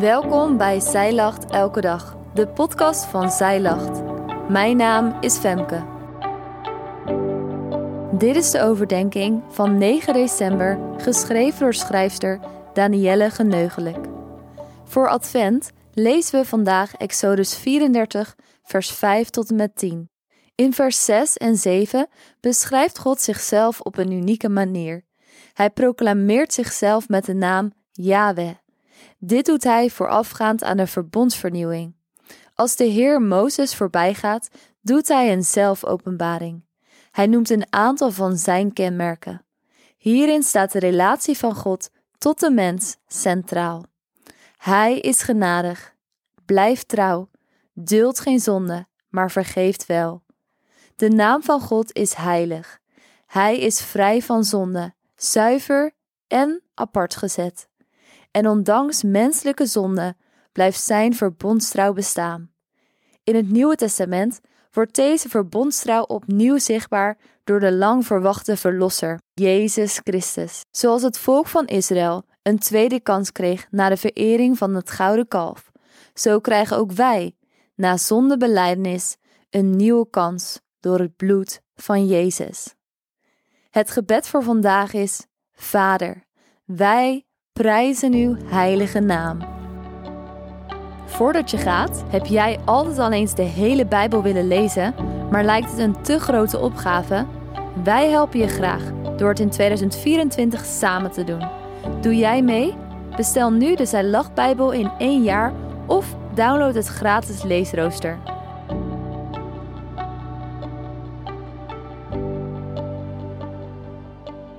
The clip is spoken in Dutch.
Welkom bij Zij Lacht Elke Dag, de podcast van Zij Lacht. Mijn naam is Femke. Dit is de overdenking van 9 december, geschreven door schrijfster Danielle Geneugelijk. Voor Advent lezen we vandaag Exodus 34, vers 5 tot en met 10. In vers 6 en 7 beschrijft God zichzelf op een unieke manier. Hij proclameert zichzelf met de naam Yahweh. Dit doet hij voorafgaand aan de verbondsvernieuwing. Als de Heer Mozes voorbijgaat, doet hij een zelfopenbaring. Hij noemt een aantal van zijn kenmerken. Hierin staat de relatie van God tot de mens centraal. Hij is genadig, blijft trouw, duldt geen zonde, maar vergeeft wel. De naam van God is heilig. Hij is vrij van zonde, zuiver en apart gezet. En ondanks menselijke zonde blijft zijn verbondstrouw bestaan. In het Nieuwe Testament wordt deze verbondstrouw opnieuw zichtbaar door de lang verwachte Verlosser, Jezus Christus. Zoals het volk van Israël een tweede kans kreeg na de verering van het gouden kalf, zo krijgen ook wij, na zondebeleidenis, een nieuwe kans door het bloed van Jezus. Het gebed voor vandaag is: Vader, wij prijzen uw heilige naam. Voordat je gaat, heb jij altijd al eens de hele Bijbel willen lezen, maar lijkt het een te grote opgave? Wij helpen je graag door het in 2024 samen te doen. Doe jij mee? Bestel nu de Zij Lach Bijbel in één jaar of download het gratis leesrooster.